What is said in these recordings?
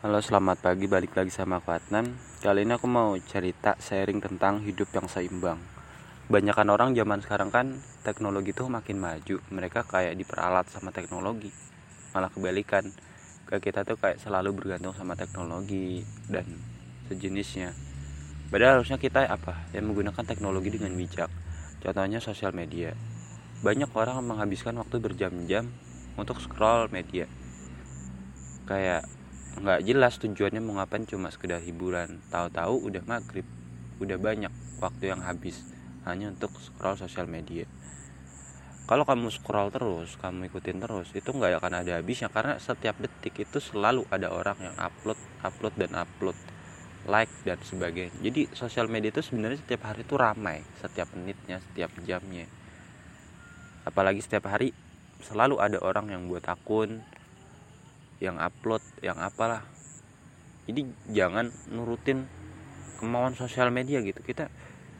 Halo selamat pagi. Balik lagi sama aku Adnan Kali ini aku mau cerita sharing tentang hidup yang seimbang. Banyakan orang zaman sekarang kan teknologi tuh makin maju. Mereka kayak diperalat sama teknologi. Malah kebalikan. Kayak kita tuh kayak selalu bergantung sama teknologi dan sejenisnya. Padahal harusnya kita apa? Yang menggunakan teknologi dengan bijak. Contohnya sosial media. Banyak orang menghabiskan waktu berjam-jam untuk scroll media. Kayak nggak jelas tujuannya mau ngapain cuma sekedar hiburan. Tahu-tahu udah maghrib udah banyak waktu yang habis hanya untuk scroll sosial media. Kalau kamu scroll terus kamu ikutin terus itu nggak akan ada habisnya karena setiap detik itu selalu ada orang yang upload upload dan upload like dan sebagainya. Jadi sosial media itu sebenarnya setiap hari itu ramai setiap menitnya setiap jamnya. Apalagi setiap hari selalu ada orang yang buat akun yang upload yang apalah. Jadi jangan nurutin kemauan sosial media gitu. Kita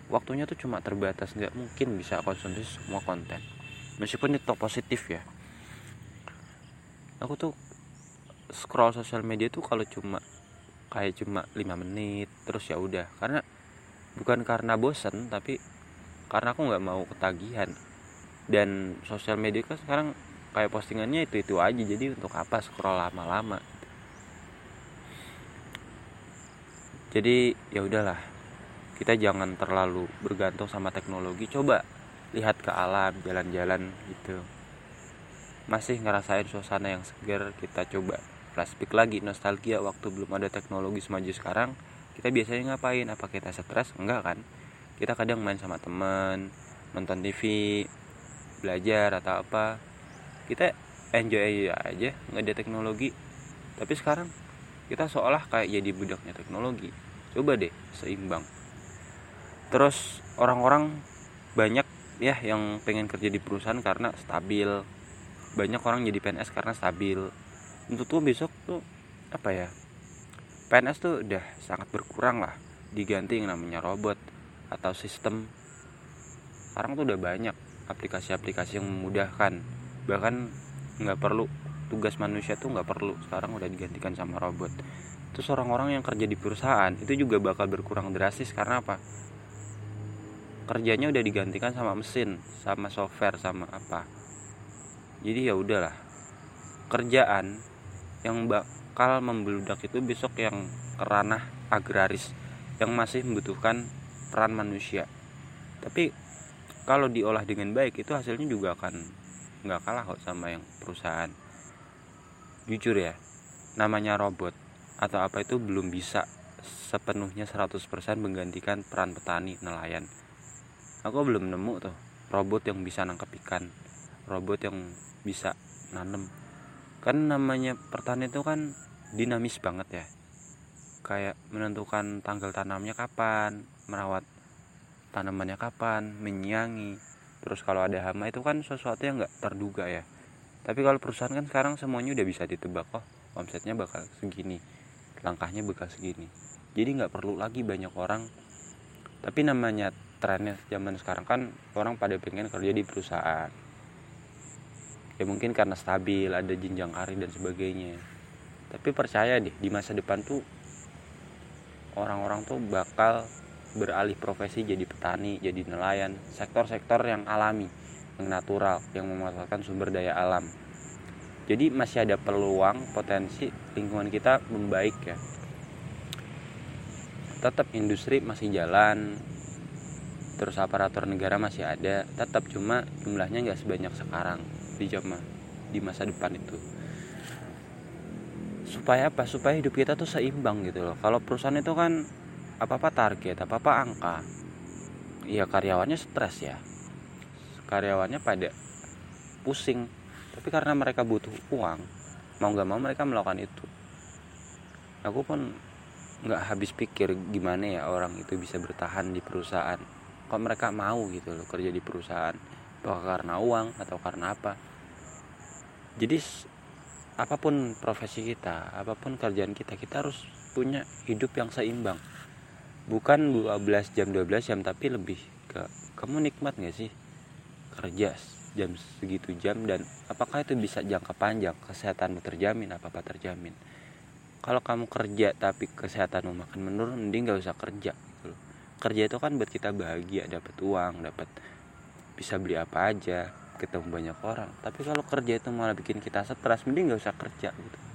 waktunya tuh cuma terbatas. Nggak mungkin bisa konsumsi semua konten. Meskipun itu positif ya. Aku tuh scroll sosial media tuh kalau cuma kayak cuma 5 menit terus ya udah. Karena bukan karena bosan tapi karena aku nggak mau ketagihan. Dan sosial media kan sekarang kayak postingannya itu itu aja. Jadi untuk apa scroll lama-lama? Jadi ya udahlah. Kita jangan terlalu bergantung sama teknologi. Coba lihat ke alam jalan-jalan gitu. Masih ngerasain suasana yang segar kita coba flashback lagi. Nostalgia waktu belum ada teknologi semaju sekarang kita biasanya ngapain? Apa kita stres? Enggak kan? Kita kadang main sama temen nonton TV belajar atau apa kita enjoy aja nggak ada teknologi. Tapi sekarang kita seolah kayak jadi budaknya teknologi. Coba deh seimbang. Terus orang-orang banyak ya yang pengen kerja di perusahaan karena stabil. Banyak orang jadi PNS karena stabil. Untuk tuh besok tuh apa ya PNS tuh udah sangat berkurang lah. Diganti yang namanya robot atau sistem. Sekarang tuh udah banyak aplikasi-aplikasi yang memudahkan bahkan nggak perlu tugas manusia tuh nggak perlu. Sekarang udah digantikan sama robot. Terus orang-orang yang kerja di perusahaan itu juga bakal berkurang drastis. Karena apa? Kerjanya udah digantikan sama mesin sama software sama apa. Jadi ya udahlah. Kerjaan yang bakal membeludak itu besok yang ranah agraris yang masih membutuhkan peran manusia. Tapi kalau diolah dengan baik itu hasilnya juga akan nggak kalah kok sama yang perusahaan. Jujur ya namanya robot atau apa itu belum bisa sepenuhnya 100% menggantikan peran petani nelayan. Aku belum nemu tuh robot yang bisa nangkep ikan robot yang bisa nanem. Kan namanya pertanian itu kan dinamis banget ya. Kayak menentukan tanggal tanamnya kapan merawat tanamannya kapan menyiangi terus kalau ada hama itu kan sesuatu yang nggak terduga ya. Tapi kalau perusahaan kan sekarang semuanya udah bisa ditebak kok oh, omsetnya bakal segini langkahnya bakal segini. Jadi nggak perlu lagi banyak orang. Tapi namanya trennya zaman sekarang kan orang pada pengen kerja di perusahaan. Ya mungkin karena stabil ada jenjang karir dan sebagainya. Tapi percaya deh di masa depan tuh orang-orang tuh bakal beralih profesi jadi petani, jadi nelayan, sektor-sektor yang alami, yang natural, yang memanfaatkan sumber daya alam. Jadi masih ada peluang potensi lingkungan kita membaik ya. Tetap industri masih jalan, terus aparatur negara masih ada, tetap cuma jumlahnya nggak sebanyak sekarang di zaman di masa depan itu. Supaya apa? Supaya hidup kita tuh seimbang gitu loh. Kalau perusahaan itu kan apa-apa target, apa-apa angka. Ya karyawannya stres ya. Karyawannya pada pusing. Tapi karena mereka butuh uang, mau nggak mau mereka melakukan itu. Aku pun nggak habis pikir gimana ya orang itu bisa bertahan di perusahaan. Kok mereka mau gitu loh kerja di perusahaan? Apakah karena uang atau karena apa? Jadi apa pun profesi kita, apa pun kerjaan kita, kita harus punya hidup yang seimbang bukan 12 jam 12 jam tapi lebih ke kamu nikmat gak sih kerja jam segitu jam? Dan apakah itu bisa jangka panjang? Kesehatanmu terjamin apa apa terjamin? Kalau kamu kerja tapi kesehatanmu makin menurun mending gak usah kerja gitu kerja itu kan buat kita bahagia dapat uang dapat bisa beli apa aja ketemu banyak orang. Tapi kalau kerja itu malah bikin kita stres mending gak usah kerja gitu